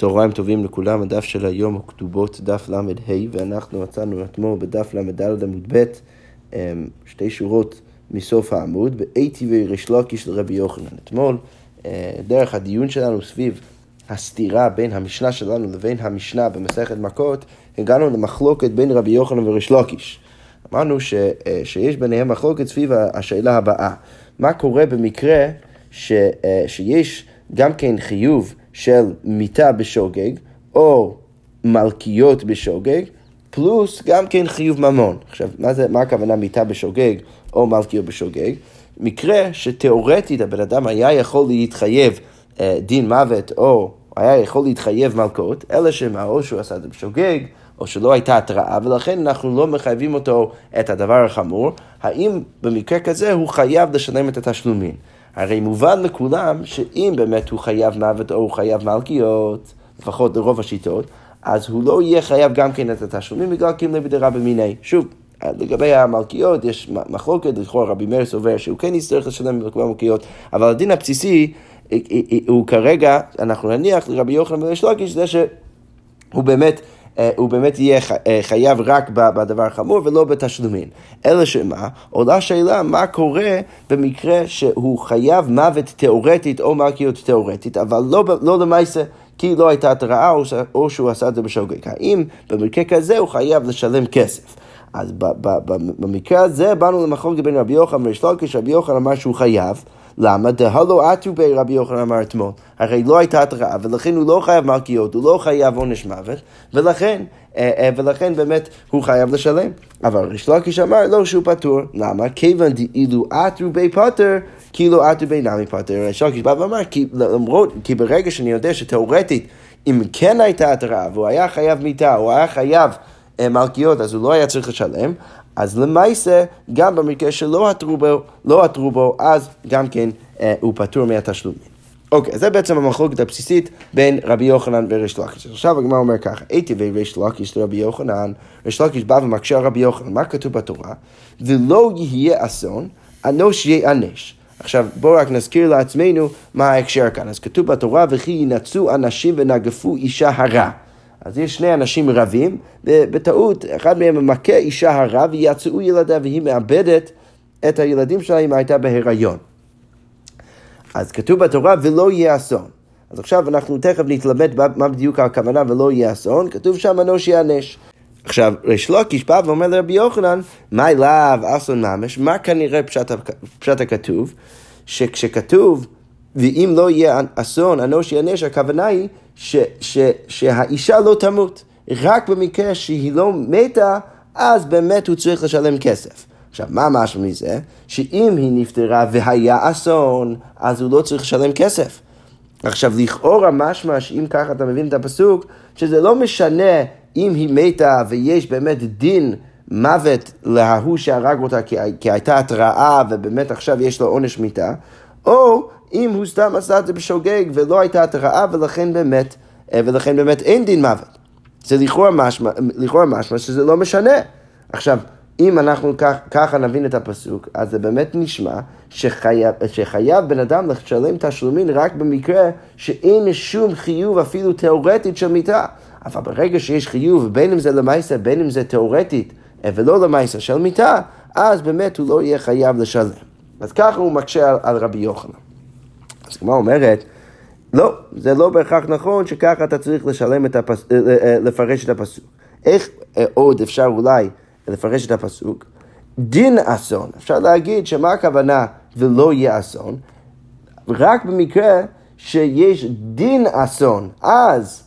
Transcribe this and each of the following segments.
צהריים טובים לכולם, הדף של היום הוא כתובות דף ל"ה, ואנחנו מצאנו אתמול בדף ל"ד עמוד ב', אמ, שתי שורות מסוף העמוד, באיתי וריש לקיש לרבי יוחנן. אתמול, אה, דרך הדיון שלנו סביב הסתירה בין המשנה שלנו לבין המשנה במסכת מכות, הגענו למחלוקת בין רבי יוחנן וריש לקיש. אמרנו ש, אה, שיש ביניהם מחלוקת סביב השאלה הבאה, מה קורה במקרה ש, אה, שיש גם כן חיוב של מיטה בשוגג, או מלכיות בשוגג, פלוס גם כן חיוב ממון. עכשיו, מה, זה, מה הכוונה מיטה בשוגג או מלכיות בשוגג? מקרה שתאורטית הבן אדם היה יכול להתחייב אה, דין מוות או היה יכול להתחייב מלכות, אלא שמה, או שהוא עשה את זה בשוגג, או שלא הייתה התראה, ולכן אנחנו לא מחייבים אותו את הדבר החמור, האם במקרה כזה הוא חייב לשלם את התשלומים? הרי מובן לכולם שאם באמת הוא חייב מוות או הוא חייב מלכיות, לפחות לרוב השיטות, אז הוא לא יהיה חייב גם כן את התשלומים בגלל קימלי בדירה במיני. שוב, לגבי המלכיות יש מחלוקת, לכאורה רבי מאיר סובר שהוא כן יצטרך לשלם בכל המלכיות, אבל הדין הבסיסי הוא כרגע, אנחנו נניח לרבי יוחנן ולש לקיש, זה שהוא באמת אה, הוא באמת יהיה אה, חייב רק בדבר החמור ולא בתשלומים. אלא שמה? עולה שאלה מה קורה במקרה שהוא חייב מוות תיאורטית או מלכיות תיאורטית, אבל לא, לא למעשה. כי לא הייתה התראה או שהוא עשה את זה בשוגג. האם במקרה כזה הוא חייב לשלם כסף? אז במקרה הזה באנו למחלוקת בין רבי יוחנן וריש לקיש, רבי יוחנן אמר שהוא חייב. למה? דהלו עטו בי רבי יוחנן אמר אתמול. הרי לא הייתה התראה, ולכן הוא לא חייב מלכיות, הוא לא חייב עונש מוות, ולכן, אה, אה, ולכן באמת הוא חייב לשלם. אבל ריש לקיש אמר לא שהוא פטור. למה? כיוון דאילו עטו בי פטר, כאילו עטו בי נמי פטר. ריש לקיש בא ואמר, כי למרות, כי ברגע שאני יודע שתאורטית, אם כן הייתה התראה, והוא היה חייב מיתה, הוא היה חייב אה, מלכיות, אז הוא לא היה צריך לשלם, אז למעשה, גם במקרה שלא עתרו בו, לא עתרו בו, אז גם כן אה, הוא פטור מהתשלומים. אוקיי, זה בעצם המחלוקת הבסיסית בין רבי יוחנן וריש לקיש. עכשיו הגמרא אומר ככה, הייתי וריש לקיש לרבי יוחנן, ריש לקיש בא ומקשה על רבי יוחנן, מה כתוב בתורה? ולא יהיה אסון, אנוש ייענש. עכשיו בואו רק נזכיר לעצמנו מה ההקשר כאן. אז כתוב בתורה, וכי ינצו אנשים ונגפו אישה הרע. אז יש שני אנשים רבים, ובטעות אחד מהם מכה אישה הרע ויצאו ילדיה והיא מאבדת את הילדים שלה אם הייתה בהיריון. אז כתוב בתורה ולא יהיה אסון. אז עכשיו אנחנו תכף נתלמד מה בדיוק הכוונה ולא יהיה אסון, כתוב שם אנוש יענש. עכשיו, ריש לוקיש בא ואומר לרבי יוחנן, מה אליו אסון ממש, מה כנראה פשט, פשט הכתוב? שכשכתוב ואם לא יהיה אסון, אנוש יענש, הכוונה היא ש, ש, שהאישה לא תמות. רק במקרה שהיא לא מתה, אז באמת הוא צריך לשלם כסף. עכשיו, מה משהו מזה? שאם היא נפטרה והיה אסון, אז הוא לא צריך לשלם כסף. עכשיו, לכאורה משמע שאם ככה אתה מבין את הפסוק, שזה לא משנה אם היא מתה ויש באמת דין מוות להוא שהרג אותה כי, כי הייתה התראה ובאמת עכשיו יש לו עונש מיתה, או אם הוא סתם עשה את זה בשוגג ולא הייתה התראה ולכן באמת, אה, ולכן באמת אין דין מוות. זה לכאורה משמע, לכאורה משמע שזה לא משנה. עכשיו, אם אנחנו כך, ככה נבין את הפסוק, אז זה באמת נשמע שחייב, שחייב בן אדם לשלם תשלומים רק במקרה שאין שום חיוב אפילו תיאורטית של מיתה. אבל ברגע שיש חיוב, בין אם זה למעשה, בין אם זה תיאורטית אה, ולא למעשה של מיתה, אז באמת הוא לא יהיה חייב לשלם. אז ככה הוא מקשה על, על רבי יוחנן. אז כמו אומרת, לא, זה לא בהכרח נכון שככה אתה צריך לשלם את הפס... אה, אה, אה, לפרש את הפסוק. איך עוד אפשר אולי לפרש את הפסוק? דין אסון, אפשר להגיד שמה הכוונה ולא יהיה אסון? רק במקרה שיש דין אסון, אז,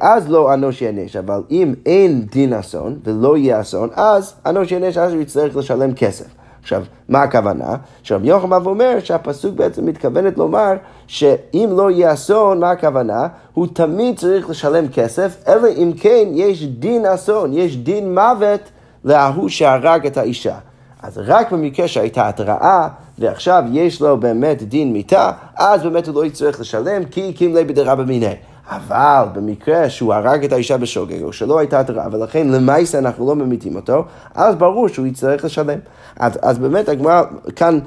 אז לא אנוש יענש, אבל אם אין דין אסון ולא יהיה אסון, אז אנוש יענש, אז הוא יצטרך לשלם כסף. עכשיו, מה הכוונה? שרבי יוחנן אומר שהפסוק בעצם מתכוונת לומר שאם לא יהיה אסון, מה הכוונה? הוא תמיד צריך לשלם כסף, אלא אם כן יש דין אסון, יש דין מוות להוא שהרג את האישה. אז רק במקרה שהייתה התראה, ועכשיו יש לו באמת דין מיתה, אז באמת הוא לא יצטרך לשלם, כי קימלי בדירה במיני. אבל במקרה שהוא הרג את האישה בשוגג, או שלא הייתה התראה, ולכן למעשה אנחנו לא ממיתים אותו, אז ברור שהוא יצטרך לשלם. אז, אז באמת הגמרא כאן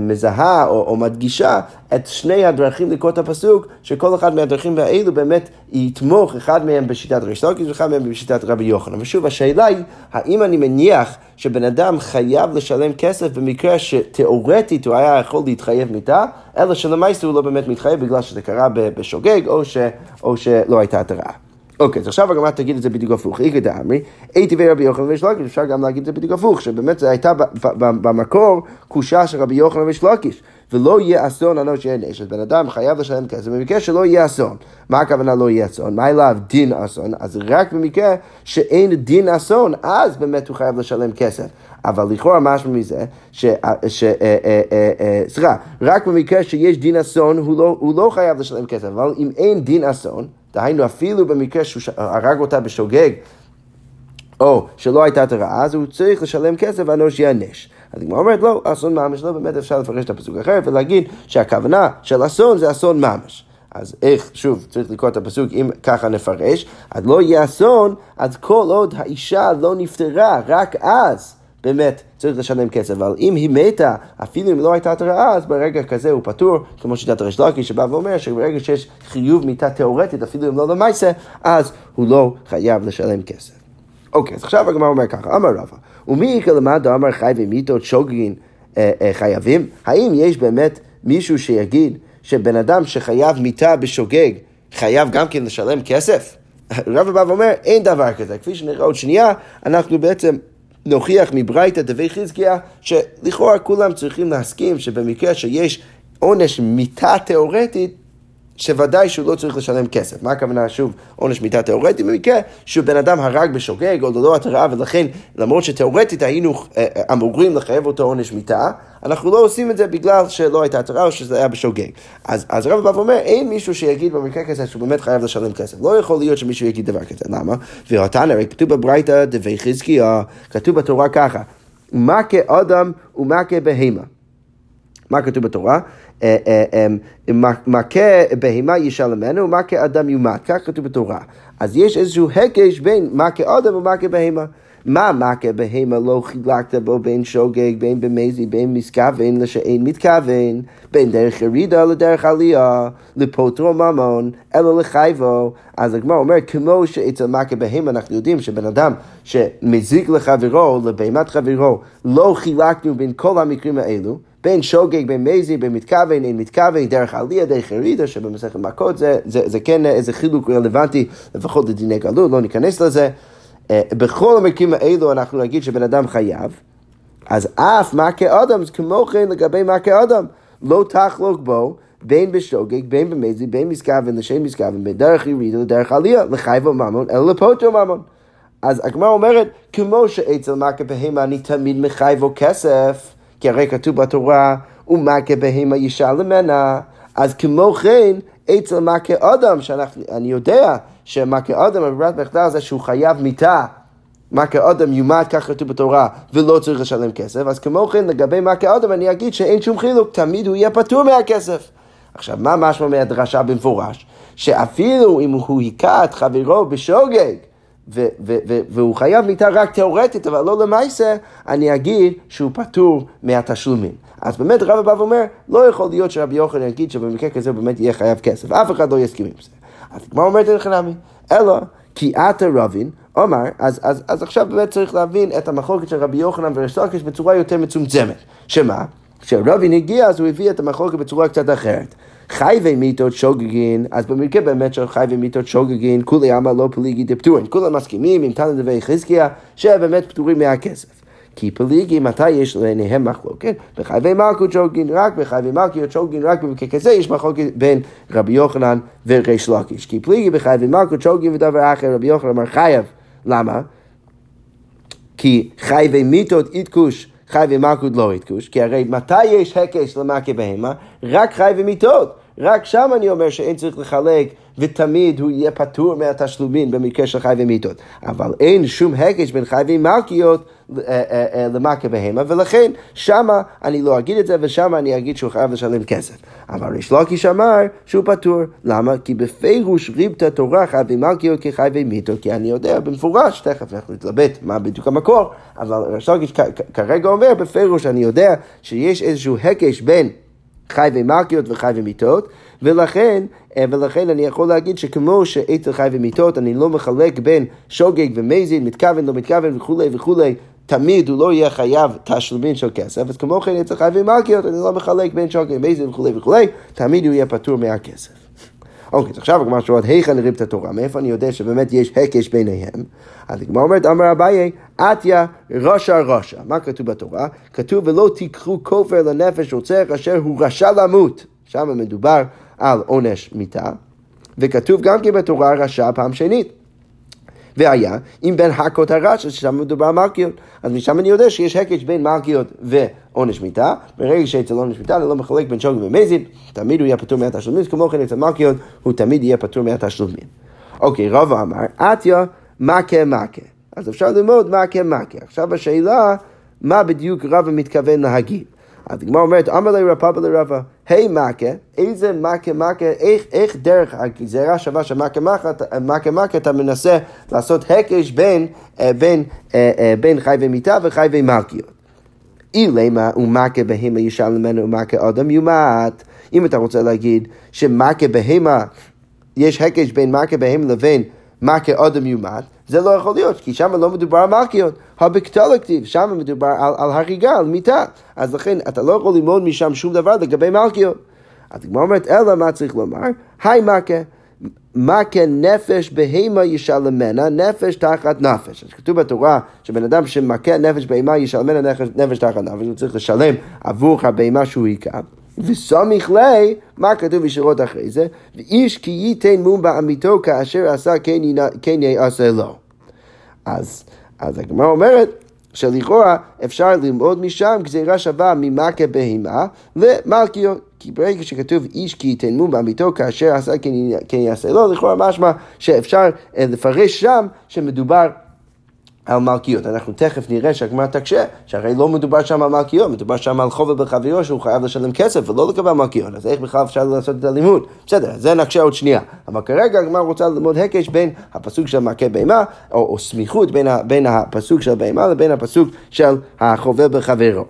מזהה או, או מדגישה את שני הדרכים לקרוא את הפסוק, שכל אחד מהדרכים האלו באמת יתמוך, אחד מהם בשיטת ריש לקיש ואחד מהם בשיטת רבי יוחנן. ושוב, השאלה היא, האם אני מניח שבן אדם חייב לשלם כסף במקרה שתאורטית הוא היה יכול להתחייב מיתה, אלא שלמעשה הוא לא באמת מתחייב בגלל שזה קרה בשוגג או, ש, או שלא הייתה התראה. אוקיי, אז עכשיו הגמרא תגיד את זה בדיוק הפוך. איכא דאמרי, אי טבעי רבי יוחנן ויש לקיש, אפשר גם להגיד את זה בדיוק הפוך, שבאמת זה הייתה במקור קושה של רבי יוחנן ויש לקיש. ולא יהיה אסון אנוש יהיה נשת. בן אדם חייב לשלם כסף במקרה שלא יהיה אסון. מה הכוונה לא יהיה אסון? מה אליו דין אסון? אז רק במקרה שאין דין אסון, אז באמת הוא חייב לשלם כסף. אבל לכאורה משהו מזה, סליחה, רק במקרה שיש דין אסון לא, הוא לא חייב לשלם כסף, אבל אם אין דין אסון, דהיינו אפילו במקרה שהוא הרג אותה בשוגג, או שלא הייתה התראה, אז הוא צריך לשלם כסף והנוש ייענש. אז הגמרא אומרת, לא, אסון ממש לא, באמת אפשר לפרש את הפסוק אחרת ולהגיד שהכוונה של אסון זה אסון ממש. אז איך, שוב, צריך לקרוא את הפסוק, אם ככה נפרש, אז לא יהיה אסון, אז כל עוד האישה לא נפטרה, רק אז. באמת צריך לשלם כסף, אבל אם היא מתה, אפילו אם לא הייתה התראה, אז ברגע כזה הוא פטור, כמו שיטת הריש לקי שבא ואומר שברגע שיש חיוב מיתה תאורטית, אפילו אם לא למעשה, אז הוא לא חייב לשלם כסף. אוקיי, אז עכשיו הגמרא אומר ככה, אמר רבא, ומי כלמד אמר חי ומיתות שוגגין אה, אה, חייבים? האם יש באמת מישהו שיגיד שבן אדם שחייב מיתה בשוגג, חייב גם כן לשלם כסף? רבא בא ואומר, אין דבר כזה. כפי שנראה עוד שנייה, אנחנו בעצם נוכיח מברייתא דבי חזקיה, שלכאורה כולם צריכים להסכים שבמקרה שיש עונש מיתה תיאורטית, שוודאי שהוא לא צריך לשלם כסף. מה הכוונה, שוב, עונש מיתה תיאורטי? במקרה שבן אדם הרג בשוגג או ללא התראה, ולכן למרות שתיאורטית היינו אה, אה, אמורים לחייב אותו עונש מיתה, אנחנו לא עושים את זה בגלל שלא הייתה התראה או שזה היה בשוגג. אז, אז הרב בא ואומר, אין מישהו שיגיד במקרה כזה שהוא באמת חייב לשלם כסף. לא יכול להיות שמישהו יגיד דבר כזה. למה? והתנא, הרי כתוב בברייתא דבי חזקיה, כתוב בתורה ככה, מכה אדם ומכה בהמה. מה כתוב בתורה? אה, אה, אמ, מכה בהמה ישלמנו ומכה אדם יומת, כך כתוב בתורה. אז יש איזשהו הקש בין מכה אדם ומכה בהמה. מה מכה בהמה לא חילקת בו בין שוגג, בין במזי, בין מסכוון לשאין מתכוון, בין דרך ירידה לדרך עלייה, לפוטרו ממון, אלא לחייבו. אז הגמרא אומר, כמו שאצל מכה בהמה אנחנו יודעים שבן אדם שמזיק לחברו, לבהמת חברו, לא חילקנו בין כל המקרים האלו, בין שוגג, בין מזי, בין מתכוון, אין מתכוון, דרך עלייה, דרך ירידה, שבמסכת מכות זה, זה, זה כן איזה חילוק רלוונטי, לפחות לדיני גלות, לא ניכנס לזה. אה, בכל המקרים האלו אנחנו נגיד שבן אדם חייב, אז אף מכה אדם, זה כמו כן לגבי מכה אדם, לא תחלוק בו. בין בשוגג, בין במזי, בין מסכוון לשם מסכוון, דרך ירידה לדרך עלייה, לחייבו ממון, אלא לפוטו ממון. אז הגמרא אומרת, כמו שאצל מכה בהמה אני תמיד מחייבו כסף, כי הרי כתוב בתורה, ומכה בהמה ישאל ממנה, אז כמו כן, אצל מכה אדם, שאני יודע שמכה אדם, בברירת מחדל זה שהוא חייב מיתה. מכה אדם יומת, כך כתוב בתורה, ולא צריך לשלם כסף, אז כמו כן לגבי מכה אדם אני אגיד שאין שום חילוק, תמיד הוא יהיה פטור מהכסף. עכשיו, מה משמע מהדרשה במפורש? שאפילו אם הוא היכה את חברו בשוגג, ו- ו- ו- והוא חייב מיתה רק תאורטית, אבל לא למעשה, אני אגיד שהוא פטור מהתשלומים. אז באמת רבא בא ואומר, לא יכול להיות שרבי יוחנן יגיד שבמקרה כזה הוא באמת יהיה חייב כסף. אף אחד לא יסכים עם זה. אז כמו אומרת לך נמי, אלא כי אתה רבין, אומר, אז, אז, אז עכשיו באמת צריך להבין את המחלוקת של רבי יוחנן וריש בצורה יותר מצומצמת. שמה? כשרבין הגיע אז הוא הביא את המחלוקת בצורה קצת אחרת. חי ומיתות שוגגין, אז במקרה באמת של חי ומיתות שוגגין, כולי עמא לא פליגי דפטורין. כולם מסכימים עם תנא דבי חזקיה, שבאמת פטורים מהכסף. כי פליגי, מתי יש לעיניהם מחלוקת? בחייבי מלכות שוגגין רק, בחייבי מלכות שוגגין רק, במקרה כזה יש מחלוקת בין רבי יוחנן וריש לקיש. כי פליגי בחייבי מלכות שוגגין ודבר אחר, רבי יוחנן אמר חייב. למה? כי חייבי מיתות איתקוש חי ומלכות לא יתקוש, כי הרי מתי יש הקש למכה בהמה? רק חי ומיתות. רק שם אני אומר שאין צריך לחלק ותמיד הוא יהיה פטור מהתשלומים במקרה של חי ומיתות. אבל אין שום הקש בין חי ומלכיות אה, אה, אה, למכה בהמה, ולכן שמה אני לא אגיד את זה, ושמה אני אגיד שהוא חייב לשלם כסף. אבל ריש לוקיש אמר שהוא פטור. למה? כי בפירוש ריבתא תורה חי ומלכיות כחי ומיתות, כי אני יודע במפורש, תכף אנחנו נתלבט מה בדיוק המקור, אבל ריש לוקיש כרגע אומר בפירוש, אני יודע שיש איזשהו הקש בין חי ומלכיות וחי ומיתות, ולכן, אה, ולכן אני יכול להגיד שכמו שעצר חי ומיתות, אני לא מחלק בין שוגג ומזין, מתכוון, לא מתכוון וכולי וכולי. תמיד הוא לא יהיה חייב תשלומים של כסף, אז כמו כן אצל חייבים מלכיות, אני לא מחלק בין שוגג, ומזין וכולי וכולי, תמיד הוא יהיה פטור מהכסף. אוקיי, אז עכשיו הגמרא שואלת, היכן ריבת התורה? מאיפה אני יודע שבאמת יש הקש ביניהם? אז הגמרא אומרת, אמר אביי, עטיה רשע רשע. מה כתוב בתורה? כתוב, ולא תיקחו כופר לנפש רוצח אשר הוא רשע למות. שם מדובר על עונש מיתה, וכתוב גם כן בתורה רשע פעם שנית. והיה אם בין הכות הרשע, ששם מדובר על מלכיות. אז משם אני יודע שיש הקש בין מלכיות ועונש מיתה. ברגע שאצל עונש מיתה אני לא מחלק בין שוגג ומזיד, תמיד הוא יהיה פטור מהתשלומים, כמו כן אצל מלכיות הוא תמיד יהיה פטור מהתשלומים. אוקיי, רבא אמר, עטיה מכה מכה. אז אפשר ללמוד מכה מכה. עכשיו השאלה, מה בדיוק רבא מתכוון להגיד? אז הגמרא אומרת, אמר לי רפאבא לרבא, היי מכה, איזה מכה מכה, איך, איך דרך הגזירה שווה של מכה, מכה אתה מנסה לעשות הקש בין, אה, בין, אה, אה, בין חי ומיתה וחי ומלכיות. אילמה ומכה בהמה ישאל ממנו ומכה אדם יומת. אם אתה רוצה להגיד שמכה בהמה, יש הקש בין מכה בהמה לבין מכה אדם יומת, זה לא יכול להיות, כי שם לא מדובר על מלכיות. הבקטל כתיב, שם מדובר על, על הריגה, על מיתה. אז לכן אתה לא יכול ללמוד משם שום דבר לגבי מלכיות. אז הגמרא אומרת, אלא מה צריך לומר? היי מכה. מכה נפש בהמה ישלמנה, נפש תחת נפש. אז כתוב בתורה שבן אדם שמכה נפש בהמה ישלמנה נפש תחת נפש, הוא צריך לשלם עבור הבהמה שהוא היכה. וסמיך לי, מה כתוב ישירות אחרי זה? ואיש כי ייתן מום בעמיתו כאשר עשה כן, כן יעשה לו. אז, אז הגמרא אומרת שלכאורה אפשר ללמוד משם גזירה שווה ממכה בהמה למלכיות. כי ברגע שכתוב איש כי ייתן מום בעמיתו כאשר עשה כן, כן יעשה לו, לכאורה משמע שאפשר אה, לפרש שם שמדובר על מלכיות. אנחנו תכף נראה שהגמרא תקשה, שהרי לא מדובר שם על מלכיות, מדובר שם על חובה בחברו שהוא חייב לשלם כסף ולא לקבל מלכיות, אז איך בכלל אפשר לעשות את הלימוד? בסדר, זה נקשה עוד שנייה. אבל כרגע הגמרא רוצה ללמוד הקש בין הפסוק של מכה בהמה, או, או סמיכות בין, ה, בין הפסוק של בהמה לבין הפסוק של החובה בחברו.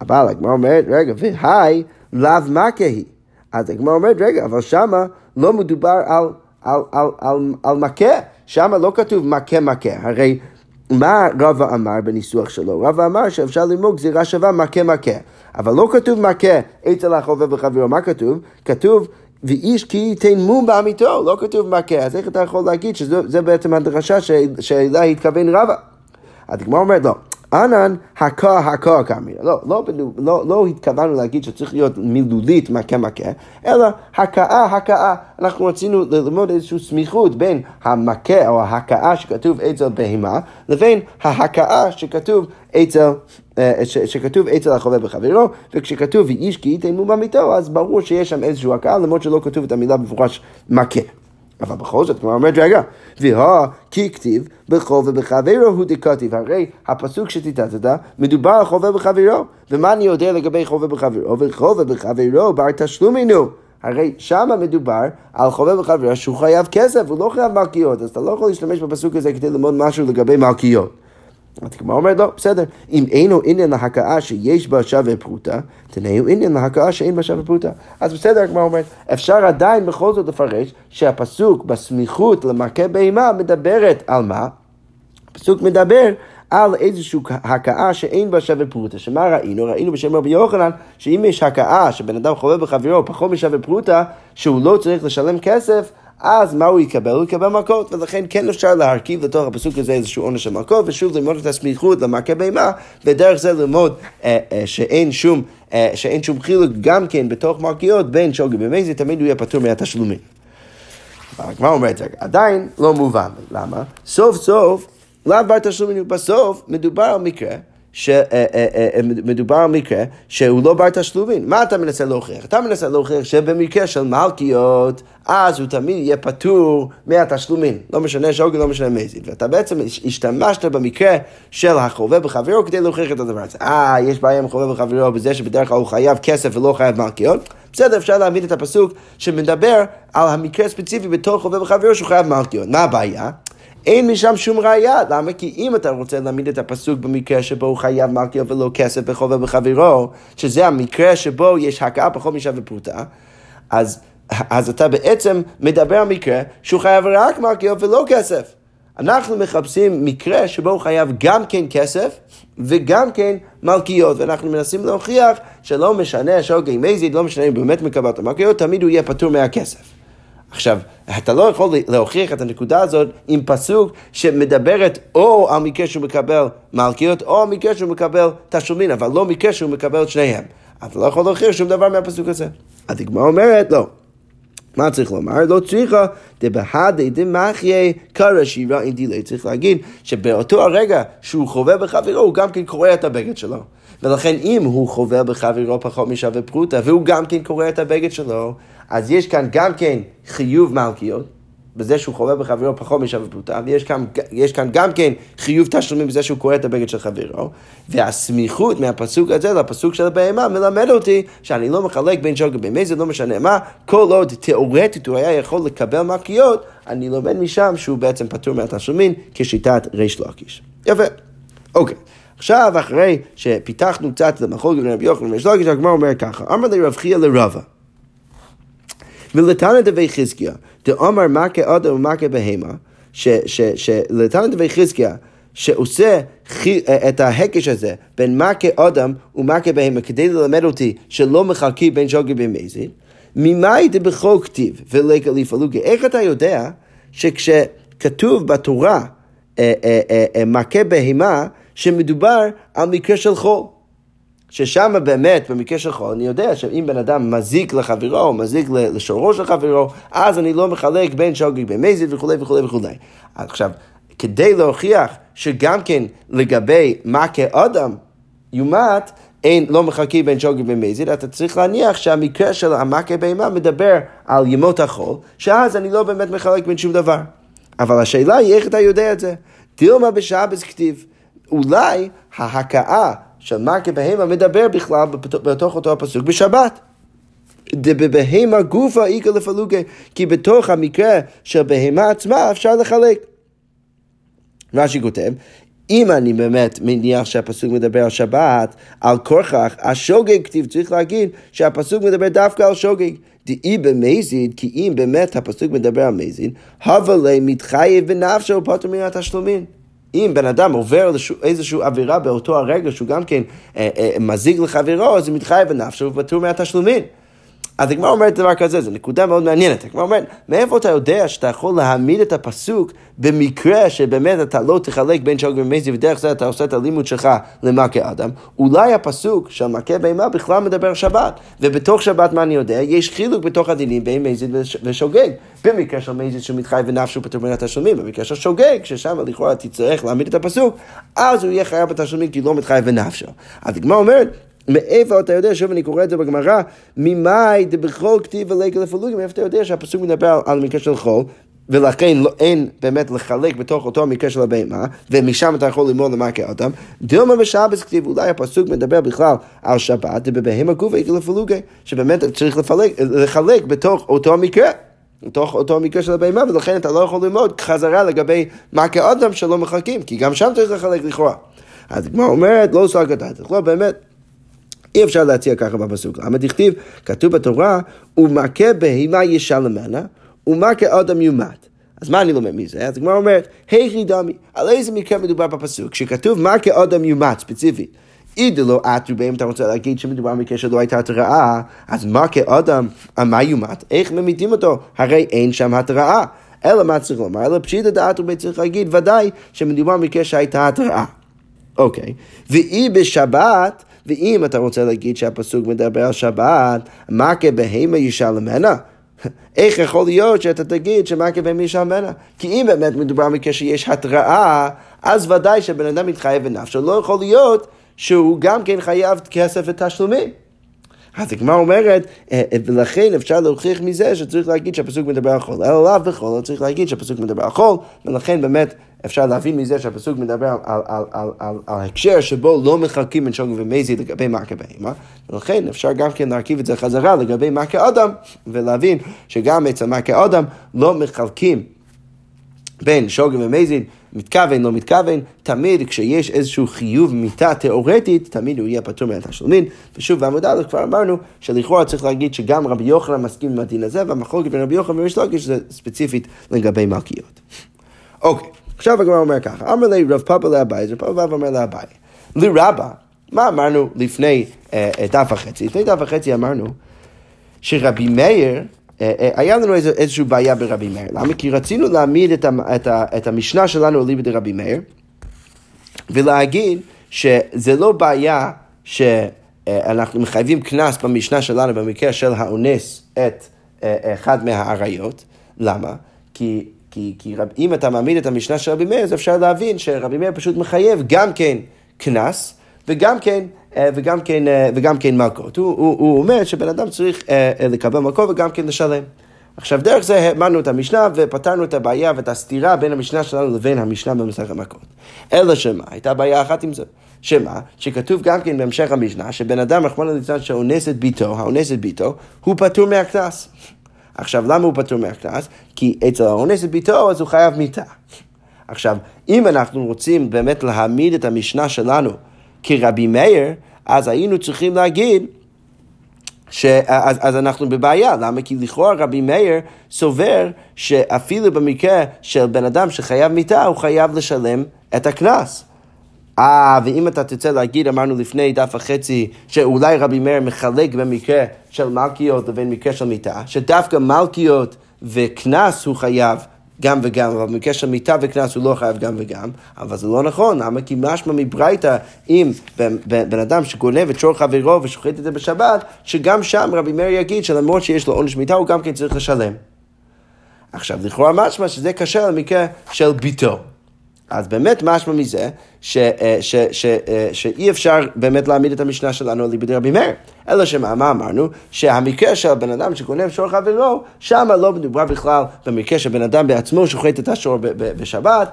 אבל הגמרא אומרת, רגע, והי לאו מכה היא. אז הגמרא אומרת, רגע, אבל שמה לא מדובר על, על, על, על, על מכה, שמה לא כתוב מכה מכה, הרי מה רבא אמר בניסוח שלו? רבא אמר שאפשר ללמוד גזירה שווה מכה מכה. אבל לא כתוב מכה אצל החובב וחברו, מה כתוב? כתוב ואיש כי ייתן מום בעמיתו, לא כתוב מכה. אז איך אתה יכול להגיד שזה בעצם הדרשה שאליה התכוון רבא? אז הגמרא אומרת לא. ענן הכה הכה כאמר. לא, לא, לא, לא התכוונו להגיד שצריך להיות מילולית מכה מכה, אלא הכאה הכאה. אנחנו רצינו ללמוד איזושהי סמיכות בין המכה או ההכאה שכתוב אצל בהמה, לבין ההכאה שכתוב אצל, אה, שכתוב אצל החולה בחברו, וכשכתוב ואיש כי ייתן מום במיתו, אז ברור שיש שם איזושהי הכאה, למרות שלא כתוב את המילה במפורש מכה. אבל בכל זאת, כלומר אומרת, רגע, והא כי כתיב בחובה בחברו הוא דכתיב, הרי הפסוק שציטטת מדובר על חובה בחברו, ומה אני יודע לגבי חובה בחברו? וחובה בחברו בר תשלומינו. הרי שמה מדובר על חובה בחברו שהוא חייב כסף, הוא לא חייב מלכיות, אז אתה לא יכול להשתמש בפסוק הזה כדי ללמוד משהו לגבי מלכיות. הגמרא אומרת, לא, בסדר, אם אינו עניין להכאה שיש בה שווה פרוטה, תנאו עניין להכאה שאין בה שווה פרוטה. אז בסדר, הגמרא אומרת, אפשר עדיין בכל זאת לפרש שהפסוק בסמיכות למכה בהמה מדברת על מה? הפסוק מדבר על איזושהי הכאה שאין בה שווה פרוטה. שמה ראינו? ראינו בשם רבי יוחנן, שאם יש הכאה שבן אדם חולה בחברו פחות משווה פרוטה, שהוא לא צריך לשלם כסף, אז מה הוא יקבל? הוא יקבל מכות, ולכן כן אפשר להרכיב לתוך הפסוק הזה איזשהו עונש של מכות, ושוב ללמוד את הסמיכות למכה בהמה, ודרך זה ללמוד אה, אה, שאין שום, אה, שאין שום חילוק גם כן בתוך מרכיות בין שוגי במזי, תמיד הוא יהיה פטור מהתשלומים. הגמרא אומרת, עדיין לא מובן, למה? סוף סוף, לאו בר תשלומים, בסוף מדובר על מקרה שמדובר על מקרה שהוא לא בר תשלומים. מה אתה מנסה להוכיח? אתה מנסה להוכיח שבמקרה של מלכיות, אז הוא תמיד יהיה פטור מהתשלומים. לא משנה שוגג, לא משנה מזיד. ואתה בעצם השתמשת במקרה של החובב בחברו כדי להוכיח את הדבר הזה. אה, יש בעיה עם החובב בחברו בזה שבדרך כלל הוא חייב כסף ולא חייב מלכיות. בסדר, אפשר להעמיד את הפסוק שמדבר על המקרה הספציפי בתור חובב בחברו שהוא חייב מלכיות. מה הבעיה? אין משם שום ראייה. למה? כי אם אתה רוצה להעמיד את הפסוק במקרה שבו הוא חייב מלכיו ולא כסף בחובה בחברו, שזה המקרה שבו יש הכאה פחות משווה ופרוטה, אז, אז אתה בעצם מדבר על מקרה שהוא חייב רק מלכיו ולא כסף. אנחנו מחפשים מקרה שבו הוא חייב גם כן כסף וגם כן מלכיות, ואנחנו מנסים להוכיח שלא משנה שוגי מזיד, לא משנה אם באמת מקבל את המלכיות, תמיד הוא יהיה פטור מהכסף. עכשיו, אתה לא יכול להוכיח את הנקודה הזאת עם פסוק שמדברת או על מקרה שהוא מקבל מלכיות, או על מקרה שהוא מקבל תשלומין, אבל לא מקרה שהוא מקבל את שניהם. אתה לא יכול להוכיח שום דבר מהפסוק הזה. הדגמר אומרת, לא. מה צריך לומר? לא צריכה דבהדי דמחיה קרא שירה עם דילי. צריך להגיד שבאותו הרגע שהוא חווה בחברו, הוא גם כן קורע את הבגד שלו. ולכן אם הוא חווה בחברו פחות משווה פרוטה, והוא גם כן קורע את הבגד שלו, אז יש כאן גם כן חיוב מלכיות, בזה שהוא חווה בחברו פחות משווה פרוטה, ויש כאן, כאן גם כן חיוב תשלומים בזה שהוא קורא את הבגד של חברו, והסמיכות מהפסוק הזה לפסוק של הבהמה מלמד אותי שאני לא מחלק בין שוגג ובין מזל, לא משנה מה, כל עוד תיאורטית הוא היה יכול לקבל מלכיות, אני לומד משם שהוא בעצם פטור מהתשלומים כשיטת ריש לקיש. יפה. אוקיי. עכשיו, אחרי שפיתחנו קצת למחול גבי רבי יוחנן וריש לקיש, הגמר אומר ככה, אמר לי רב חייא לרבה. ולתנא דבי חזקיה, דאמר מכה אדם ומכה בהמה, שלתנא דבי חזקיה, שעושה את ההקש הזה בין מכה אדם ומכה בהמה כדי ללמד אותי שלא מחלקים בין שוגי במזיד, ממאי דבכל כתיב ולקה לפלוגי. איך אתה יודע שכשכתוב בתורה אה, אה, אה, מכה בהמה, שמדובר על מקרה של חול? ששם באמת, במקרה של חול, אני יודע שאם בן אדם מזיק לחברו, או מזיק לשורו של חברו, אז אני לא מחלק בין שוגג במזיד וכולי וכולי וכולי. עכשיו, כדי להוכיח שגם כן לגבי מה כאדם יומת, אין, לא מחלקים בין שוגג במזיד, אתה צריך להניח שהמקרה של המכה בהמה מדבר על ימות החול, שאז אני לא באמת מחלק בין שום דבר. אבל השאלה היא איך אתה יודע את זה. דילמה בשבס כתיב, אולי ההכאה של מכה בהמה מדבר בכלל בתוך אותו הפסוק בשבת. דבבהמה גופה איכא לפלוגה, כי בתוך המקרה של בהמה עצמה אפשר לחלק. רש"י כותב, אם אני באמת מניח שהפסוק מדבר על שבת, על כורכך, השוגג כתיב, צריך להגיד שהפסוק מדבר דווקא על שוגג. דאי במזיד, כי אם באמת הפסוק מדבר על מזיד, הווה לי מתחייב בנפשו פטור מן התשלומים. אם בן אדם עובר איזושהי עבירה באותו הרגע שהוא גם כן אה, אה, מזיג לחברו, אז הוא מתחייב בנפשו ופטור מהתשלומים. אז הגמרא אומרת דבר כזה, זו נקודה מאוד מעניינת. הגמרא אומרת, מאיפה אתה יודע שאתה יכול להעמיד את הפסוק במקרה שבאמת אתה לא תחלק בין שוגר ומזי ודרך זה אתה עושה את הלימוד שלך למכה אדם? אולי הפסוק של מכה בהמה בכלל מדבר שבת, ובתוך שבת מה אני יודע? יש חילוק בתוך הדינים בין מזיד ושוגג. במקרה של מזיד שמתחייב בנפשו פטור בין התשלומים, במקרה של שוגג, ששם לכאורה תצטרך להעמיד את הפסוק, אז הוא יהיה חייב בתשלומים כי לא מתחייב בנפשו. אז הגמרא אומרת, מאיפה אתה יודע, שוב אני קורא את זה בגמרא, ממאי דבכל כתיב ולגל לפלוגים, מאיפה אתה יודע שהפסוק מדבר על מקרה של חול, ולכן לא, אין באמת לחלק בתוך אותו המקרה של הבהמה, ומשם אתה יכול ללמוד למה כאדם. דילמה בשבס כתיב, אולי הפסוק מדבר בכלל על שבת, ובבהמה עגל לפלוגי, שבאמת צריך לפלג, לחלק בתוך אותו המקרה. בתוך אותו המקרה של הבהמה, ולכן אתה לא יכול ללמוד חזרה לגבי מה כאדם שלא מחלקים, כי גם שם צריך לחלק לכאורה. אז הגמרא אומרת, לא סגת, לא באמת. אי אפשר להציע ככה בפסוק. למה דכתיב, כתוב בתורה, ומכה בהמה ישלמנה, ומכה אדם יומת. אז מה אני לומד מזה? אז הגמרא אומרת, היכי דמי, על איזה מקרה מדובר בפסוק? כשכתוב מכה אדם יומת, ספציפית. אידו לא עטו בהם, אתה רוצה להגיד שמדובר במקרה שלא הייתה התראה, אז מכה אדם, מה יומת? איך ממיתים אותו? הרי אין שם התראה. אלא מה צריך לומר? אלא פשיטא דעתו צריך להגיד ודאי שמדובר במקרה שהייתה התראה. אוקיי. ואי בשבת, ואם אתה רוצה להגיד שהפסוק מדבר על שבת, מה כבהמה ישלמנה? איך יכול להיות שאתה תגיד שמה כבהמה ישלמנה? כי אם באמת מדובר במקרה שיש התראה, אז ודאי שבן אדם מתחייב בנפשו. לא יכול להיות שהוא גם כן חייב כסף ותשלומים. אז הגמרא אומרת, אה, אה, ולכן אפשר להוכיח מזה שצריך להגיד שהפסוק מדבר על חול. אלא לאו בכל, לא צריך להגיד שהפסוק מדבר על חול, ולכן באמת אפשר להבין מזה שהפסוק מדבר על, על, על, על, על, על הקשר שבו לא מחלקים בין שוגג ומזי לגבי מכה בהמה, ולכן אפשר גם כן להרכיב את זה חזרה לגבי מכה אדם, ולהבין שגם אצל מכה אדם לא מחלקים בין שוגג ומזין מתכוון, לא מתכוון, תמיד כשיש איזשהו חיוב מיתה תיאורטית, תמיד הוא יהיה פטור מהתשלומין. ושוב, בעמוד א' כבר אמרנו שלכאורה צריך להגיד שגם רבי יוחנן מסכים עם הדין הזה, והמחלוקת בין רבי יוחנן וריש לוקיש זה ספציפית לגבי מלכיות. אוקיי, עכשיו הגמרא אומר ככה, אמר לי רב פאפה לאביי, רב פאפה אומר לאביי, לרבה, מה אמרנו לפני אה, דף וחצי? לפני דף וחצי אמרנו שרבי מאיר היה לנו איז, איזושהי בעיה ברבי מאיר. למה? כי רצינו להעמיד את, ה, את, ה, את המשנה שלנו אליבא דרבי מאיר, ולהגיד שזה לא בעיה שאנחנו מחייבים קנס במשנה שלנו במקרה של האונס את אה, אחד מהאריות. למה? כי, כי, כי רב, אם אתה מעמיד את המשנה של רבי מאיר, אז אפשר להבין שרבי מאיר פשוט מחייב גם כן קנס, וגם כן אה, וגם כן, אה, וגם כן מלכות. הוא, הוא, הוא אומר שבן אדם צריך אה, לקבל מלכות וגם כן לשלם. עכשיו, דרך זה האמנו את המשנה ופתרנו את הבעיה ואת הסתירה בין המשנה שלנו לבין המשנה במסכת מכות. אלא שמה, הייתה בעיה אחת עם זה. שמה? שכתוב גם כן בהמשך המשנה, שבן אדם, רחמנא ליצלן, שאונס את ביתו, האונס את ביתו, הוא פטור מהקנס. עכשיו, למה הוא פטור מהקנס? כי אצל האונס את ביתו, אז הוא חייב מיתה. עכשיו, אם אנחנו רוצים באמת להעמיד את המשנה שלנו כרבי מאיר, אז היינו צריכים להגיד שאז אז אנחנו בבעיה, למה? כי לכאורה רבי מאיר סובר שאפילו במקרה של בן אדם שחייב מיתה, הוא חייב לשלם את הקנס. אה, ואם אתה תרצה להגיד, אמרנו לפני דף וחצי, שאולי רבי מאיר מחלק במקרה של מלכיות לבין מקרה של מיתה, שדווקא מלכיות וקנס הוא חייב גם וגם, אבל במקרה של מיתה וקנס הוא לא חייב גם וגם, אבל זה לא נכון, למה? כי משמע מברייתא, אם בן אדם שגונב את שור חברו ושוחט את זה בשבת, שגם שם רבי מאיר יגיד שלמרות שיש לו עונש מיתה, הוא גם כן צריך לשלם. עכשיו, לכאורה משמע שזה קשה למקרה של ביתו. אז באמת משמע מזה אה, אה, שאי אפשר באמת להעמיד את המשנה שלנו על ליבדי רבי מאיר. אלא שמה, מה אמרנו? שהמקרה של בן אדם שגונב שור חברו, שם לא מדובר בכלל במקרה שבן אדם בעצמו שוחט את השור בשבת,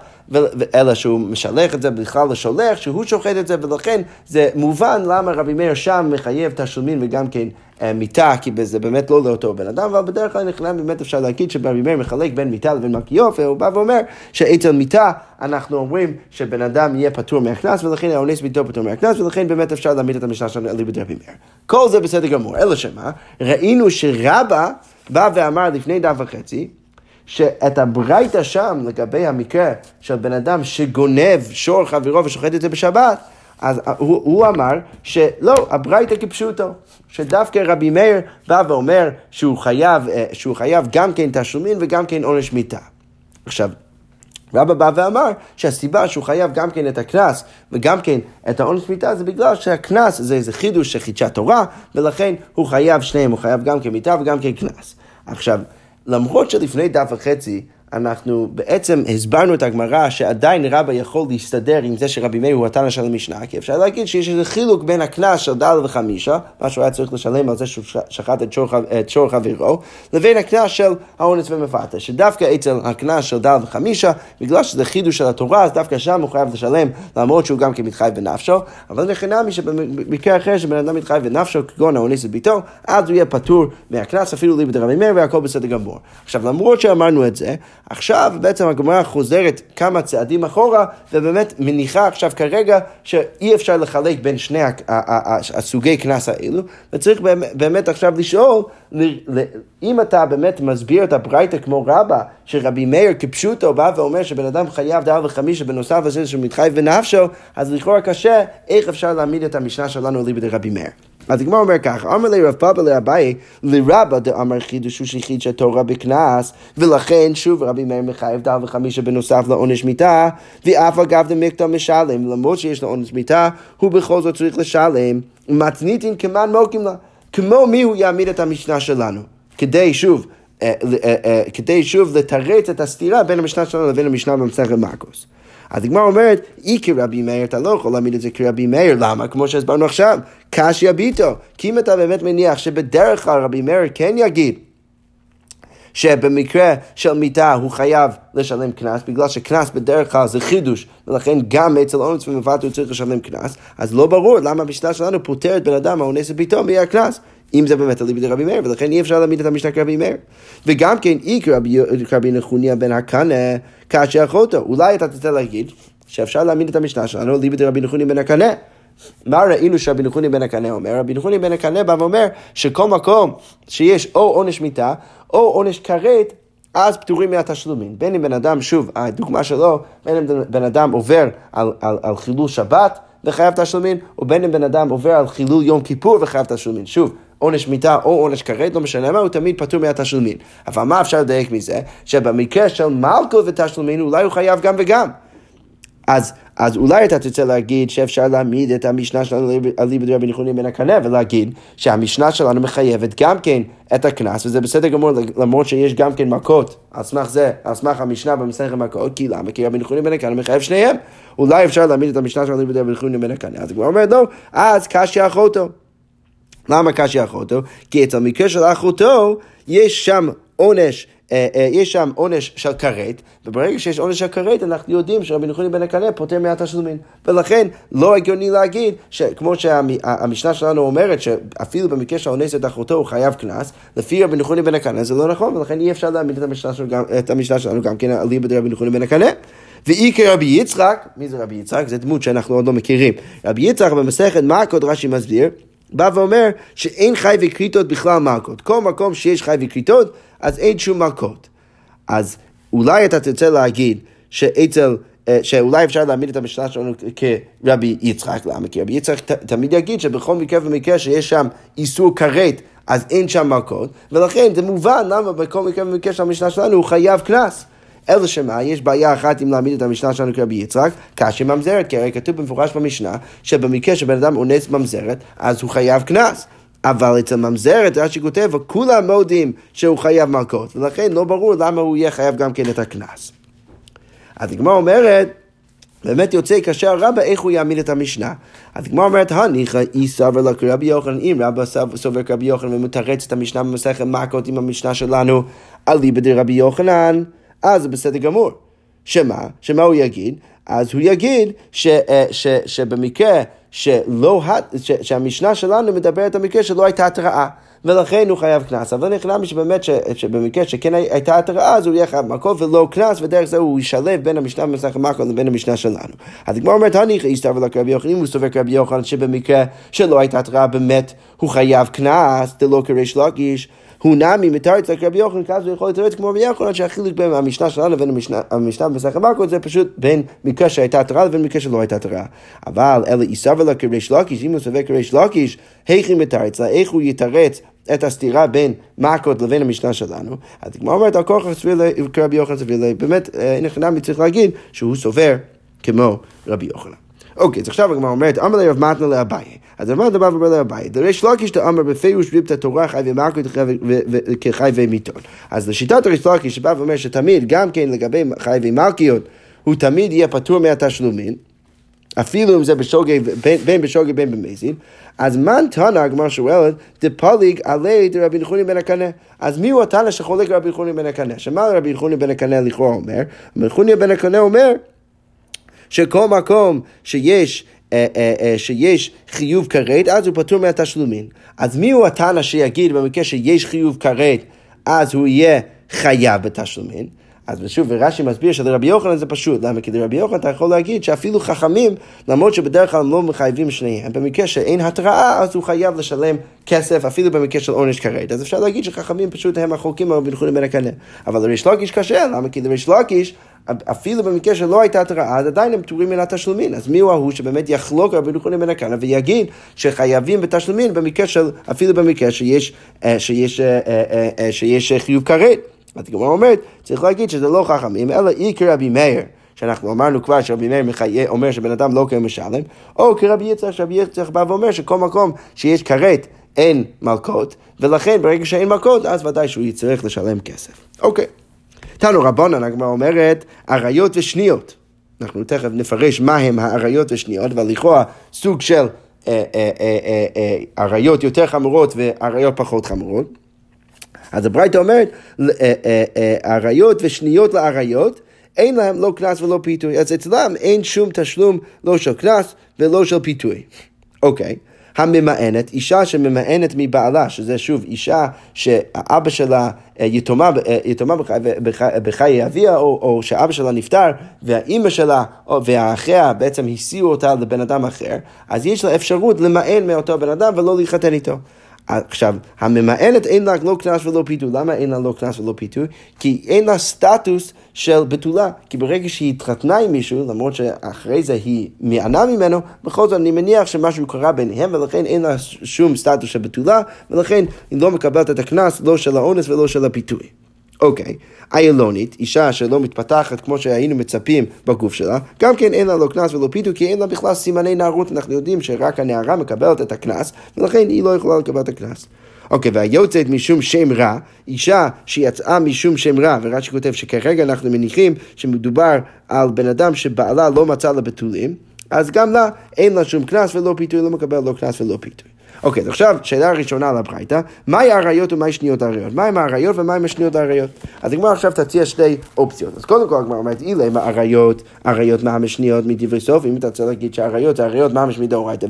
אלא שהוא משלח את זה בכלל לשולח, שהוא שוחט את זה, ולכן זה מובן למה רבי מאיר שם מחייב תשלומים וגם כן אה, מיתה, כי זה באמת לא לאותו בן אדם, אבל בדרך כלל נכנעים באמת אפשר להגיד שרבי מאיר מחלק בין מיתה לבין מלכיוף, והוא בא ואומר שאצל מיתה אנחנו אומרים שבן אדם יהיה פטור מהקנס, ולכן האונס ביתו פטור מהקנס, ולכן באמת אפשר להעמיד את המשנה שלנו אלי בדרבי מאיר. כל זה בסדר גמור, אלא שמה, ראינו שרבא בא ואמר לפני דף וחצי, שאת הברייתא שם לגבי המקרה של בן אדם שגונב שור חברו ושוחט את זה בשבת, אז הוא, הוא אמר שלא, הברייתא כפשוטו, שדווקא רבי מאיר בא ואומר שהוא חייב, אה, שהוא חייב גם כן תשלומין וגם כן עונש מיתה. עכשיו, רבא בא ואמר שהסיבה שהוא חייב גם כן את הקנס וגם כן את העונש מיתה זה בגלל שהקנס זה איזה חידוש של חידשת תורה ולכן הוא חייב שניהם, הוא חייב גם כן מיתה וגם כן קנס. עכשיו, למרות שלפני דף וחצי אנחנו בעצם הסברנו את הגמרא שעדיין רבא יכול להסתדר עם זה שרבי מאיר הוא התנא של המשנה, כי אפשר להגיד שיש איזה חילוק בין הקנס של דל וחמישה, מה שהוא היה צריך לשלם על זה שהוא שחט את שור, את שור חברו, לבין הקנס של האונס ומפתה, שדווקא אצל הקנס של דל וחמישה, בגלל שזה חידוש של התורה, אז דווקא שם הוא חייב לשלם, למרות שהוא גם כן מתחייב בנפשו, אבל לחינמי שבמקרה אחר שבן אדם מתחייב בנפשו, כגון האונס את ביתו, אז הוא יהיה פטור מהקנס אפילו לי בדרבי מאיר והכל בסדר גמור. עכשיו למרות שאמרנו את זה, עכשיו בעצם הגמרא חוזרת כמה צעדים אחורה, ובאמת מניחה עכשיו כרגע שאי אפשר לחלק בין שני הסוגי קנס האלו, וצריך באמת עכשיו לשאול, אם אתה באמת מסביר את הברייתא כמו רבא, שרבי מאיר כפשוטו בא ואומר שבן אדם חייב דעה וחמישה בנוסף לזה שהוא מתחייב בנפשו, אז לכאורה קשה, איך אפשר להעמיד את המשנה שלנו ליבי דרבי מאיר. אז הגמרא אומר ככה, אמר לי רב פאבה לאביי, לרבא דאמר חידוש הוא שחידשה תורה בקנס, ולכן שוב רבי מאיר מחייב דל וחמישה בנוסף לעונש מיתה, ואף אגב דמקטע משלם, למרות שיש לו עונש מיתה, הוא בכל זאת צריך לשלם, מתניתין כמן מוקים לה. כמו מי הוא יעמיד את המשנה שלנו, כדי שוב, אה, אה, אה, כדי שוב לתרץ את הסתירה בין המשנה שלנו לבין המשנה במסכת מרקוס. אז הגמרא אומרת, אי כרבי מאיר, אתה לא יכול להעמיד את זה כרבי מאיר, למה? כמו שהסברנו עכשיו, קשיא ביטו. כי אם אתה באמת מניח שבדרך כלל רבי מאיר כן יגיד שבמקרה של מיתה הוא חייב לשלם קנס, בגלל שקנס בדרך כלל זה חידוש, ולכן גם אצל אונס ומבט הוא צריך לשלם קנס, אז לא ברור למה המשנה שלנו פוטרת בן אדם האונס את ביתו מהקנס. אם זה באמת אליבא דרבי מאיר, ולכן אי אפשר להעמיד את המשנה כרבי מאיר. וגם כן, אי כרבי נחוניה בן הקנה, כאשר אחותו. אולי אתה תצא להגיד שאפשר להעמיד את המשנה שלנו אליבא דרבי נחוניה בן הקנה. מה ראינו שרבי נחוני בן הקנה אומר? רבי נחוני בן הקנה בא ואומר שכל מקום שיש או עונש מיתה או עונש כרת, אז פטורים מהתשלומים. בין אם בן אדם, שוב, הדוגמה שלו, בין אם בן אדם עובר על, על, על חילול שבת וחייב תשלומים, או בין אם בן אדם עובר על חילול יום כיפור וחייב תשלומים. שוב, עונש מיתה או עונש כרת, לא משנה מה, הוא תמיד פטור מהתשלומים. אבל מה אפשר לדייק מזה? שבמקרה של מלכות ותשלומים, אולי הוא חייב גם וגם. אז, אז אולי אתה תרצה להגיד שאפשר להעמיד את המשנה שלנו על ליבד רבי נחונים בן הקנה ולהגיד שהמשנה שלנו מחייבת גם כן את הקנס וזה בסדר גמור למרות שיש גם כן מכות על סמך זה, על סמך המשנה במסכת מכות כי למה? כי רבי נחונים בן הקנה מחייב שניהם אולי אפשר להעמיד את המשנה שלנו על ליבד רבי נחונים בן הקנה אז הוא אומר לא, אז קשי אחותו למה קשי אחותו? כי אצל מקרה של אחותו יש שם עונש אה, אה, יש שם עונש של כרת, וברגע שיש עונש של כרת, אנחנו יודעים שרבי נחוני בן הקנה פוטר מהתשלומים. ולכן לא הגיוני להגיד, שכמו שהמשנה שלנו אומרת, שאפילו במקרה שהאונס את אחותו הוא חייב קנס, לפי רבי נחוני בן הקנה זה לא נכון, ולכן אי אפשר להעמיד את המשנה שלנו גם כן על ליבא דרבי נחוני בן הקנה. ואי כרבי יצחק, מי זה רבי יצחק? זה דמות שאנחנו עוד לא מכירים. רבי יצחק במסכת מעקות רש"י מסביר, בא ואומר שאין חי וכריתות בכלל מלכות. כל מקום שיש חי וכריתות, אז אין שום מלכות. אז אולי אתה תרצה להגיד שאצל... אה, שאולי אפשר להעמיד את המשנה שלנו כרבי יצחק, למה? כי רבי יצחק תמיד יגיד שבכל מקרה ומקרה שיש שם איסור כרת, אז אין שם מלכות, ולכן זה מובן למה בכל מקרה ומקרה של המשנה שלנו הוא חייב קנס. אלא שמה, יש בעיה אחת אם להעמיד את המשנה שלנו כרבי יצחק, כאשר ממזרת, כי הרי כתוב במפורש במשנה, שבמקרה שבן אדם אונס ממזרת, אז הוא חייב קנס. אבל אצל ממזרת, רש"י כותב, וכולם מודים שהוא חייב מלכות, ולכן לא ברור למה הוא יהיה חייב גם כן את הקנס. אז הגמרא אומרת, באמת יוצא כאשר רבא, איך הוא יעמיד את המשנה? אז הגמרא אומרת, הניחא אי סבר לה כרבי יוחנן, אם רבא סובר כרבי יוחנן ומתרץ את המשנה במסכת מכות עם המשנה שלנו, על ליבא דרבי יוחנן, אז זה בסדר גמור. שמה? שמה הוא יגיד? אז הוא יגיד ש, אה, ש, שבמקרה שלא, ש, שהמשנה שלנו מדברת על מקרה שלא הייתה התראה. ולכן הוא חייב קנס. אבל נכנע שבאמת, ש, שבמקרה שכן הייתה התראה, אז הוא יהיה חייב מכות ולא קנס, ודרך זה הוא ישלב בין המשנה במסכת מכות לבין המשנה שלנו. אז הגמרא אומרת, הניחא יסתבר לקרבי יוחנן, אם הוא סובר קרבי יוחנן שבמקרה שלא הייתה התראה, באמת הוא חייב קנס, דלא כריש לקיש. הוא נמי מתרץ רק רבי יוחנן, כאז הוא יכול לתרץ כמו רבי יוחנן, שהחילוק בין המשנה שלנו לבין המשנה במסכת מכות זה פשוט בין מקרה שהייתה התראה לבין מקרה שלא הייתה התראה. אבל אלא יסבר לה כריש לקיש, אם הוא סובר כריש לקיש, היכי מתרץ לה, איך הוא יתרץ את הסתירה בין מכות לבין המשנה שלנו. אז הגמרא אומרת, על כוח סביר כרבי יוחנן סביר באמת, הנה חינמי צריך להגיד שהוא סובר כמו רבי יוחנן. אוקיי, אז עכשיו הגמרא אומרת, אמר לרב מתנה לאביי. אז מתנה בא ואומר לאביי, דריש לקיש דאמר בפירוש ריבת התורה חי ומלכות כחי ומיתון. אז לשיטת ריש לקיש שבא ואומר שתמיד, גם כן לגבי חי ומלכיות, הוא תמיד יהיה פטור מהתשלומים. אפילו אם זה בשוגג, בין בשוגג בין במזין, אז מן תנא, הגמרא שואלת, דפליג עלי דרבי נחוני בן הקנה. אז מי הוא התנא שחולק רבי נחוני בן הקנה? שמה רבי נחוני בן הקנה לכאורה אומר? רבי נחוני בן הקנה אומר שכל מקום שיש אה, אה, אה, שיש חיוב כרת, אז הוא פטור מהתשלומים. אז מי הוא התנא שיגיד במקרה שיש חיוב כרת, אז הוא יהיה חייב בתשלומים? אז שוב, ורש"י מסביר שלרבי יוחנן זה פשוט, למה? כי לרבי יוחנן אתה יכול להגיד שאפילו חכמים, למרות שבדרך כלל הם לא מחייבים שניהם, במקרה שאין התראה, אז הוא חייב לשלם כסף, אפילו במקרה של עונש כרת. אז אפשר להגיד שחכמים פשוט הם רבי נחמן בן הקנה. אבל לריש לקיש קשה, למה? כי לריש לקיש, אפילו במקרה שלא הייתה התראה, אז עדיין הם פטורים מן התשלומים. אז מי הוא ההוא שבאמת יחלוק רבי נחמן בן הקנה ויגיד שחייבים בתשלומים במקרה של, אפילו במקרה שיש, אה, שיש, אה, אה, שיש חיוב כרת. אז הגמרא אומרת, צריך להגיד שזה לא חכמים, אלא אי כרבי מאיר. שאנחנו אמרנו כבר שרבי מאיר מחיה, אומר שבן אדם לא קיים משלם, או כרבי יצחק, שרבי יצחק בא ואומר שכל מקום שיש כרת אין מלכות, ולכן ברגע שאין מלכות, אז ודאי שהוא יצטרך לשלם כסף. אוקיי. תנו רבנן, הגמרא אומרת, אריות ושניות. אנחנו תכף נפרש מהם האריות ושניות, אבל לכאורה סוג של אריות יותר חמורות ואריות פחות חמורות. אז הברייתא אומרת, אריות ושניות לאריות, אין להם לא קנס ולא פיתוי. אז אצלם אין שום תשלום לא של קנס ולא של פיתוי. אוקיי. הממאנת, אישה שממאנת מבעלה, שזה שוב אישה שאבא שלה אה, יתומה, אה, יתומה בחיי אביה, או, או שאבא שלה נפטר, והאימא שלה והאחיה בעצם הסיעו אותה לבן אדם אחר, אז יש לה אפשרות למאן מאותו בן אדם ולא להתחתן איתו. עכשיו, הממאנת אין לה לא קנס ולא פיתוי. למה אין לה לא קנס ולא פיתוי? כי אין לה סטטוס של בתולה. כי ברגע שהיא התחתנה עם מישהו, למרות שאחרי זה היא מענה ממנו, בכל זאת אני מניח שמשהו קרה ביניהם, ולכן אין לה שום סטטוס של בתולה, ולכן היא לא מקבלת את הקנס, לא של האונס ולא של הפיתוי. אוקיי, איילונית, אישה שלא מתפתחת כמו שהיינו מצפים בגוף שלה, גם כן אין לה לא קנס ולא פיתוי, כי אין לה בכלל סימני נערות, אנחנו יודעים שרק הנערה מקבלת את הקנס, ולכן היא לא יכולה לקבל את הקנס. אוקיי, והיוצאת משום שם רע, אישה שיצאה משום שם רע, ורש"י כותב שכרגע אנחנו מניחים שמדובר על בן אדם שבעלה לא מצא לה בתולים, אז גם לה אין לה שום קנס ולא פיתוי, לא מקבל לא קנס ולא פיתוי. אוקיי, אז עכשיו, שאלה ראשונה על הברייתא, מהי האריות ומהי שניות האריות? מהם האריות ומהם השניות האריות? אז הגמרא עכשיו תציע שתי אופציות. אז קודם כל הגמרא אומרת, אילם האריות, אריות מה המשניות מדברי סוף, אם אתה רוצה להגיד שהאריות זה אריות ממש מדאורייתא,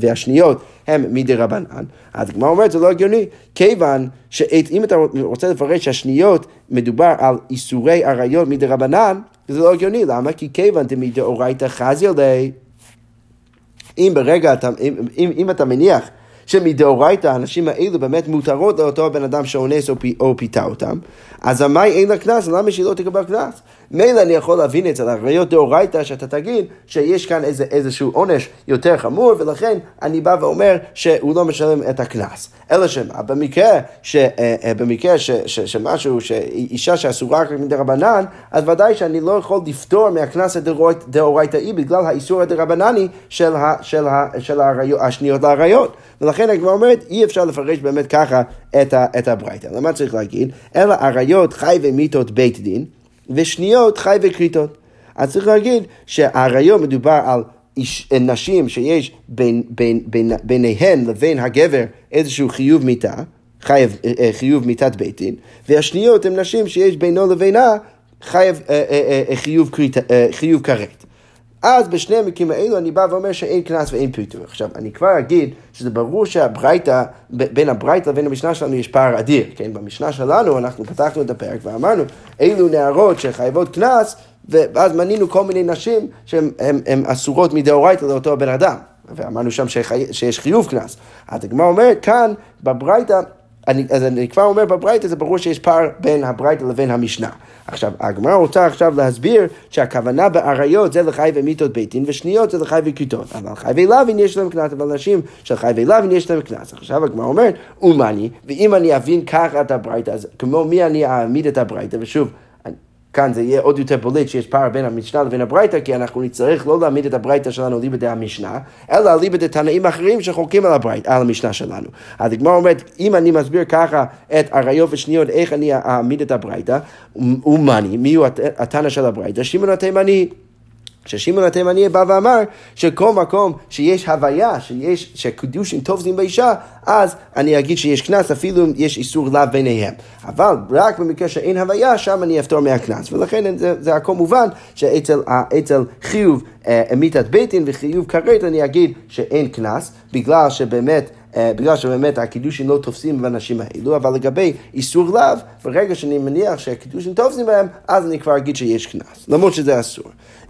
והשניות הם מדי רבנן, אז הגמרא אומרת, זה לא הגיוני, כיוון שאם אתה רוצה לפרש שהשניות מדובר על איסורי אריות מדי רבנן, זה לא הגיוני, למה? כי כיוון דמדאורייתא חזי עלי אם ברגע, אתה, אם, אם, אם אתה מניח שמדאורייתא הנשים האלו באמת מותרות לאותו הבן אדם שאונס או, פי, או פיתה אותם, אז המאי אין לה קנס, למה שהיא לא תקבל קנס? מילא אני יכול להבין אצל הראיות דאורייתא שאתה תגיד שיש כאן איזה, איזשהו עונש יותר חמור ולכן אני בא ואומר שהוא לא משלם את הקנס. אלא שמה, במקרה, ש, אה, אה, במקרה ש, ש, שמשהו, שאישה שאסורה רק מדי רבנן, אז ודאי שאני לא יכול לפטור מהקנס הדאורייתאי בגלל האיסור הדרבנני של, ה, של, ה, של הראיות, השניות לאריות. ולכן הגמרא אומרת, אי אפשר לפרש באמת ככה את, את הברייתא. למה צריך להגיד? אלא אריות חי ומיתות בית דין. ושניות חי וכריתות. אז צריך להגיד שהאריות מדובר על איש, נשים שיש בין, בין, בין, ביניהן לבין הגבר איזשהו חיוב מיתה, חייב, אה, אה, חיוב מיתת בית דין, והשניות הן נשים שיש בינו לבינה חייב אה, חיוב, חיוב כרת. אז בשני המקרים האלו אני בא ואומר שאין קנס ואין פיתוי. עכשיו, אני כבר אגיד שזה ברור שהברייתא, בין הברייתא לבין המשנה שלנו יש פער אדיר, כן? במשנה שלנו אנחנו פתחנו את הפרק ואמרנו, אילו נערות שחייבות קנס, ואז מנינו כל מיני נשים שהן אסורות מדאורייתא לאותו הבן אדם. ואמרנו שם שחי, שיש חיוב קנס. אז הגמרא אומרת, כאן בברייתא אני, אז אני כבר אומר בברייתא, זה ברור שיש פער בין הברייתא לבין המשנה. עכשיו, הגמרא רוצה עכשיו להסביר שהכוונה באריות זה לחי ומיתות בית דין, ושניות זה לחי וכיתות. אבל חי ולוין יש להם קנס, אבל נשים של חי ולוין יש להם קנס. עכשיו הגמרא אומרת, אומני, ואם אני אבין ככה את הברייתא, אז כמו מי אני אעמיד את הברייתא, ושוב, כאן זה יהיה עוד יותר בולט שיש פער בין המשנה לבין הברייתא, כי אנחנו נצטרך לא להעמיד את הברייתא שלנו ליבא המשנה, אלא ליבא דתנאים אחרים שחולקים על, הברית, על המשנה שלנו. אז הגמרא אומרת, אם אני מסביר ככה את אריות ושניות, איך אני אעמיד את הברייתא, ומאני, מי הוא התנא של הברייתא? שמעון התימני. ששמעון התימני בא ואמר שכל מקום שיש הוויה, שיש, שקידושים טובזים באישה, אז אני אגיד שיש קנס, אפילו אם יש איסור לאו ביניהם. אבל רק במקרה שאין הוויה, שם אני אפתור מהקנס. ולכן זה, זה הכל מובן שאצל חיוב אה, מיתת בית דין וחיוב כרת אני אגיד שאין קנס, בגלל שבאמת בגלל שבאמת הקידושים לא תופסים באנשים האלו, אבל לגבי איסור לאו, ברגע שאני מניח שהקידושים תופסים בהם, אז אני כבר אגיד שיש קנס, למרות שזה אסור.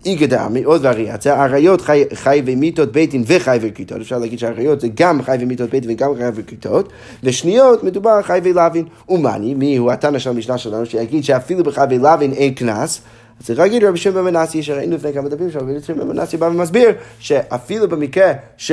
איגדה מעוד וריאציה, אריות חי, ומיתות בית דין וחי וכיתות, אפשר להגיד שהאריות זה גם חי ומיתות בית דין וגם חי וכיתות, ושניות מדובר על חי ולוין. ומאני, מי הוא התנא של המשנה שלנו, שיגיד שאפילו בחי ולוין אין קנס, אז צריך להגיד רבי שמעון בן מנסי, שראינו לפני כמה דפים שרבי שמעון מנסי בא ומסביר שאפילו במקרה ש,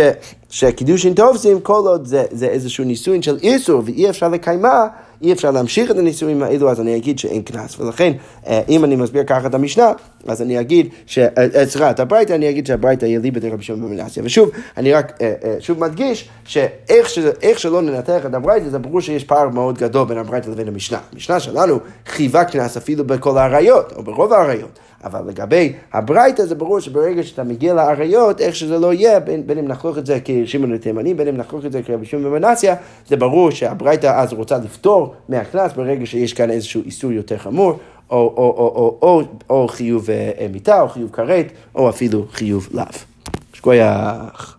שקידושין תופסים, כל עוד זה, זה איזשהו נישואין של איסור ואי אפשר לקיימה, אי אפשר להמשיך את הנישואים האלו, אז אני אגיד שאין קנס. ולכן, אה, אם אני מסביר ככה את המשנה, אז אני אגיד, אה, אה, סליחה, את הברייתא, אני אגיד שהברייתא יהיה לי בדרך רבי שמעון בן מנסיה. ושוב, אני רק שוב מדגיש, שאיך שלא ננתח את הברייתא, זה ברור שיש פער מאוד גדול בין הברייתא לבין המשנה. המשנה שלנו חייבה קנס אפילו בכל האריות, או ברוב האריות. אבל לגבי הברייתא זה ברור שברגע שאתה מגיע לאריות, איך שזה לא יהיה, בין, בין אם נחלוק את זה כשמעון התימני, בין אם נחלוק את זה כרבי שמעון במנסיה, זה ברור שהברייתא אז רוצה לפתור מהקנס ברגע שיש כאן איזשהו איסור יותר חמור. או, או, או, או, או, או חיוב מיטה, או חיוב כרת, או אפילו חיוב לאו. שכוייח.